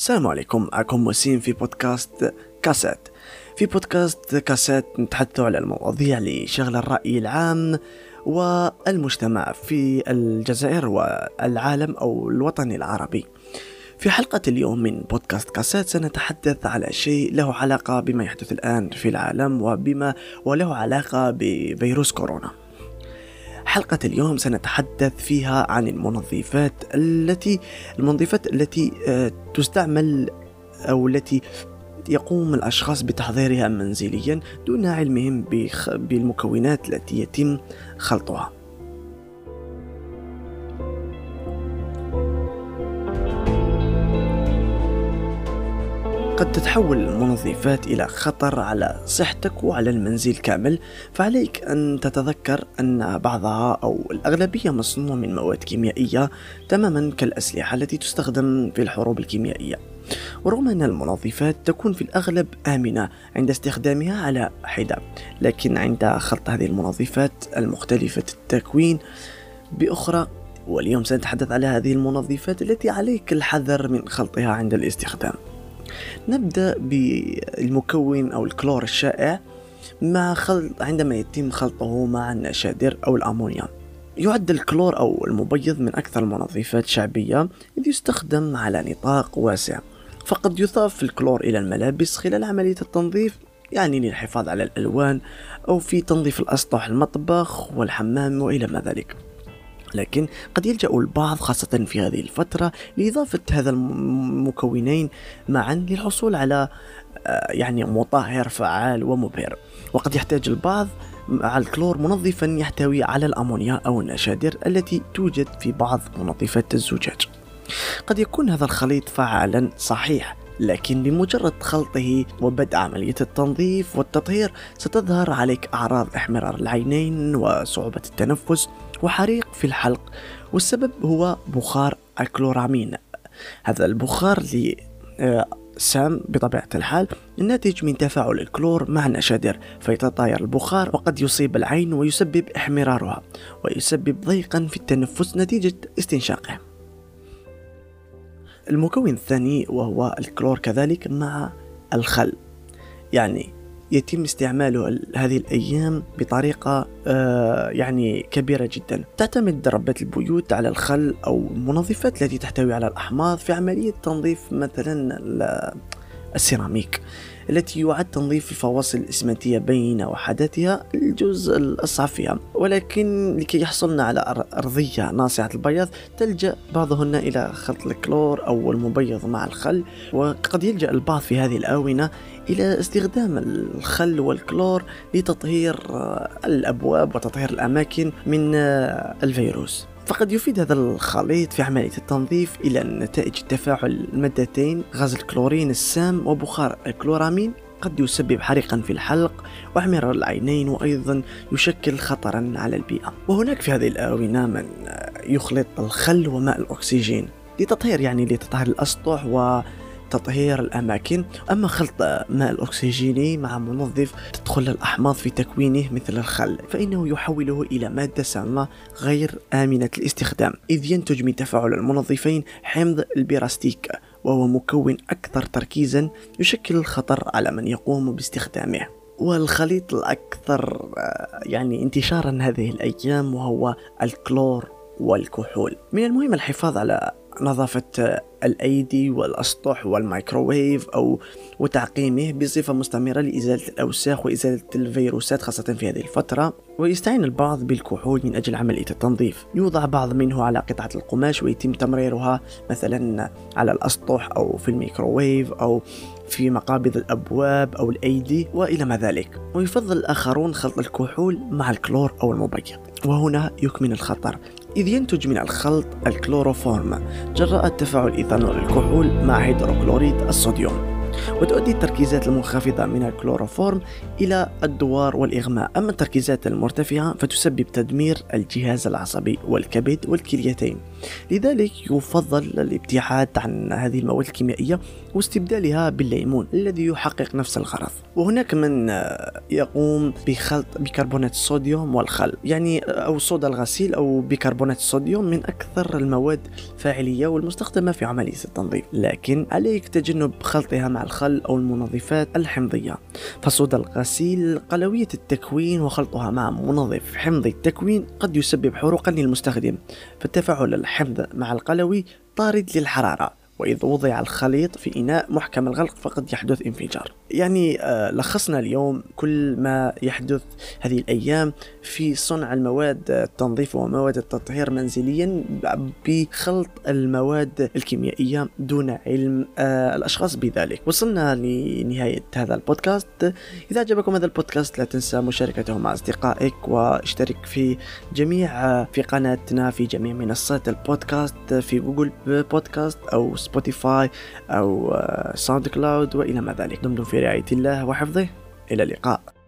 السلام عليكم. معكم وسيم في بودكاست كاسات. في بودكاست كاسات نتحدث على المواضيع لشغل الرأي العام والمجتمع في الجزائر والعالم أو الوطن العربي. في حلقة اليوم من بودكاست كاسات سنتحدث على شيء له علاقة بما يحدث الآن في العالم وبما وله علاقة بفيروس كورونا. حلقة اليوم سنتحدث فيها عن المنظفات التي المنظفات التي آه، تستعمل أو التي يقوم الأشخاص بتحضيرها منزليا دون علمهم بالمكونات التي يتم خلطها. قد تتحول المنظفات إلى خطر على صحتك وعلى المنزل كامل فعليك أن تتذكر أن بعضها أو الأغلبية مصنوع من مواد كيميائية تماما كالأسلحة التي تستخدم في الحروب الكيميائية. ورغم أن المنظفات تكون في الأغلب آمنة عند استخدامها على حدة لكن عند خلط هذه المنظفات المختلفة التكوين بأخرى واليوم سنتحدث على هذه المنظفات التي عليك الحذر من خلطها عند الاستخدام. نبدأ بالمكون أو الكلور الشائع مع خلط عندما يتم خلطه مع النشادر أو الأمونيا يعد الكلور أو المبيض من أكثر المنظفات شعبية إذ يستخدم على نطاق واسع. فقد يضاف الكلور إلى الملابس خلال عملية التنظيف يعني للحفاظ على الألوان أو في تنظيف الأسطح المطبخ والحمام وإلى ما ذلك. لكن قد يلجأ البعض خاصة في هذه الفترة لإضافة هذا المكونين معا للحصول على آه، يعني مطهر فعال ومبهر. وقد يحتاج البعض مع الكلور منظفا يحتوي على الأمونيا أو النشادر التي توجد في بعض منظفات الزجاج. قد يكون هذا الخليط فعالا صحيح لكن بمجرد خلطه وبدء عملية التنظيف والتطهير ستظهر عليك أعراض إحمرار العينين وصعوبة التنفس وحريق في الحلق والسبب هو بخار الكلورامين. هذا البخار اللي آه، سام بطبيعة الحال الناتج من تفاعل الكلور مع النشادر فيتطاير البخار وقد يصيب العين ويسبب احمرارها ويسبب ضيقا في التنفس نتيجة استنشاقه. المكون الثاني وهو الكلور كذلك مع الخل. يعني يتم استعماله هذه الأيام بطريقة آه يعني كبيرة جدا. تعتمد ربات البيوت على الخل أو المنظفات التي تحتوي على الأحماض في عملية تنظيف مثلا السيراميك. التي يعد تنظيف الفواصل الإسمنتية بين وحداتها الجزء الأصعب فيها ولكن لكي يحصلن على أرضية ناصعة البياض تلجأ بعضهن إلى خلط الكلور أو المبيض مع الخل وقد يلجأ البعض في هذه الآونة إلى استخدام الخل والكلور لتطهير الأبواب وتطهير الأماكن من الفيروس. فقد يفيد هذا الخليط في عملية التنظيف إلى نتائج تفاعل المادتين غاز الكلورين السام وبخار الكلورامين. قد يسبب حريقا في الحلق واحمرار العينين وأيضا يشكل خطرا على البيئة. وهناك في هذه الآونة من يخلط الخل وماء الأكسجين لتطهير يعني لتطهير الأسطح و تطهير الأماكن. أما خلط ماء الأكسجيني مع منظف تدخل الأحماض في تكوينه مثل الخل فإنه يحوله إلى مادة سامة غير آمنة الاستخدام إذ ينتج من تفاعل المنظفين حمض البيراستيك وهو مكون أكثر تركيزا يشكل الخطر على من يقوم باستخدامه. والخليط الأكثر يعني انتشارا هذه الأيام وهو الكلور والكحول. من المهم الحفاظ على نظافة الأيدي والأسطح والميكروويف أو وتعقيمه بصفة مستمرة لإزالة الأوساخ وإزالة الفيروسات خاصة في هذه الفترة. ويستعين البعض بالكحول من أجل عملية التنظيف. يوضع بعض منه على قطعة القماش ويتم تمريرها مثلا على الأسطح أو في الميكروويف أو في مقابض الأبواب أو الأيدي وإلى ما ذلك. ويفضل الآخرون خلط الكحول مع الكلور أو المبيض. وهنا يكمن الخطر. إذ ينتج من الخلط الكلوروفورم جراء تفاعل إيثانول الكحول مع هيدروكلوريد الصوديوم. وتؤدي التركيزات المنخفضة من الكلوروفورم إلى الدوار والإغماء. أما التركيزات المرتفعة فتسبب تدمير الجهاز العصبي والكبد والكليتين. لذلك يفضل الابتعاد عن هذه المواد الكيميائية واستبدالها بالليمون الذي يحقق نفس الغرض. وهناك من يقوم بخلط بيكربونات الصوديوم والخل يعني أو صودا الغسيل أو بيكربونات الصوديوم من أكثر المواد فاعلية والمستخدمة في عملية التنظيف. لكن عليك تجنب خلطها مع الخل. أو المنظفات الحمضية. فصودا الغسيل قلوية التكوين وخلطها مع منظف حمضي التكوين قد يسبب حروقا للمستخدم. فالتفاعل الحمض مع القلوي طارد للحرارة. وإذا وضع الخليط في إناء محكم الغلق فقد يحدث انفجار. يعني آه، لخصنا اليوم كل ما يحدث هذه الأيام في صنع المواد التنظيف ومواد التطهير منزليا بخلط المواد الكيميائية دون علم آه، الأشخاص بذلك. وصلنا لنهاية هذا البودكاست. إذا عجبكم هذا البودكاست لا تنسى مشاركته مع أصدقائك واشترك في جميع آه، في قناتنا في جميع منصات البودكاست في جوجل بودكاست أو سبوتيفاي أو ساوند كلاود وإلى ما ذلك. دمتم في رعاية الله وحفظه. إلى اللقاء.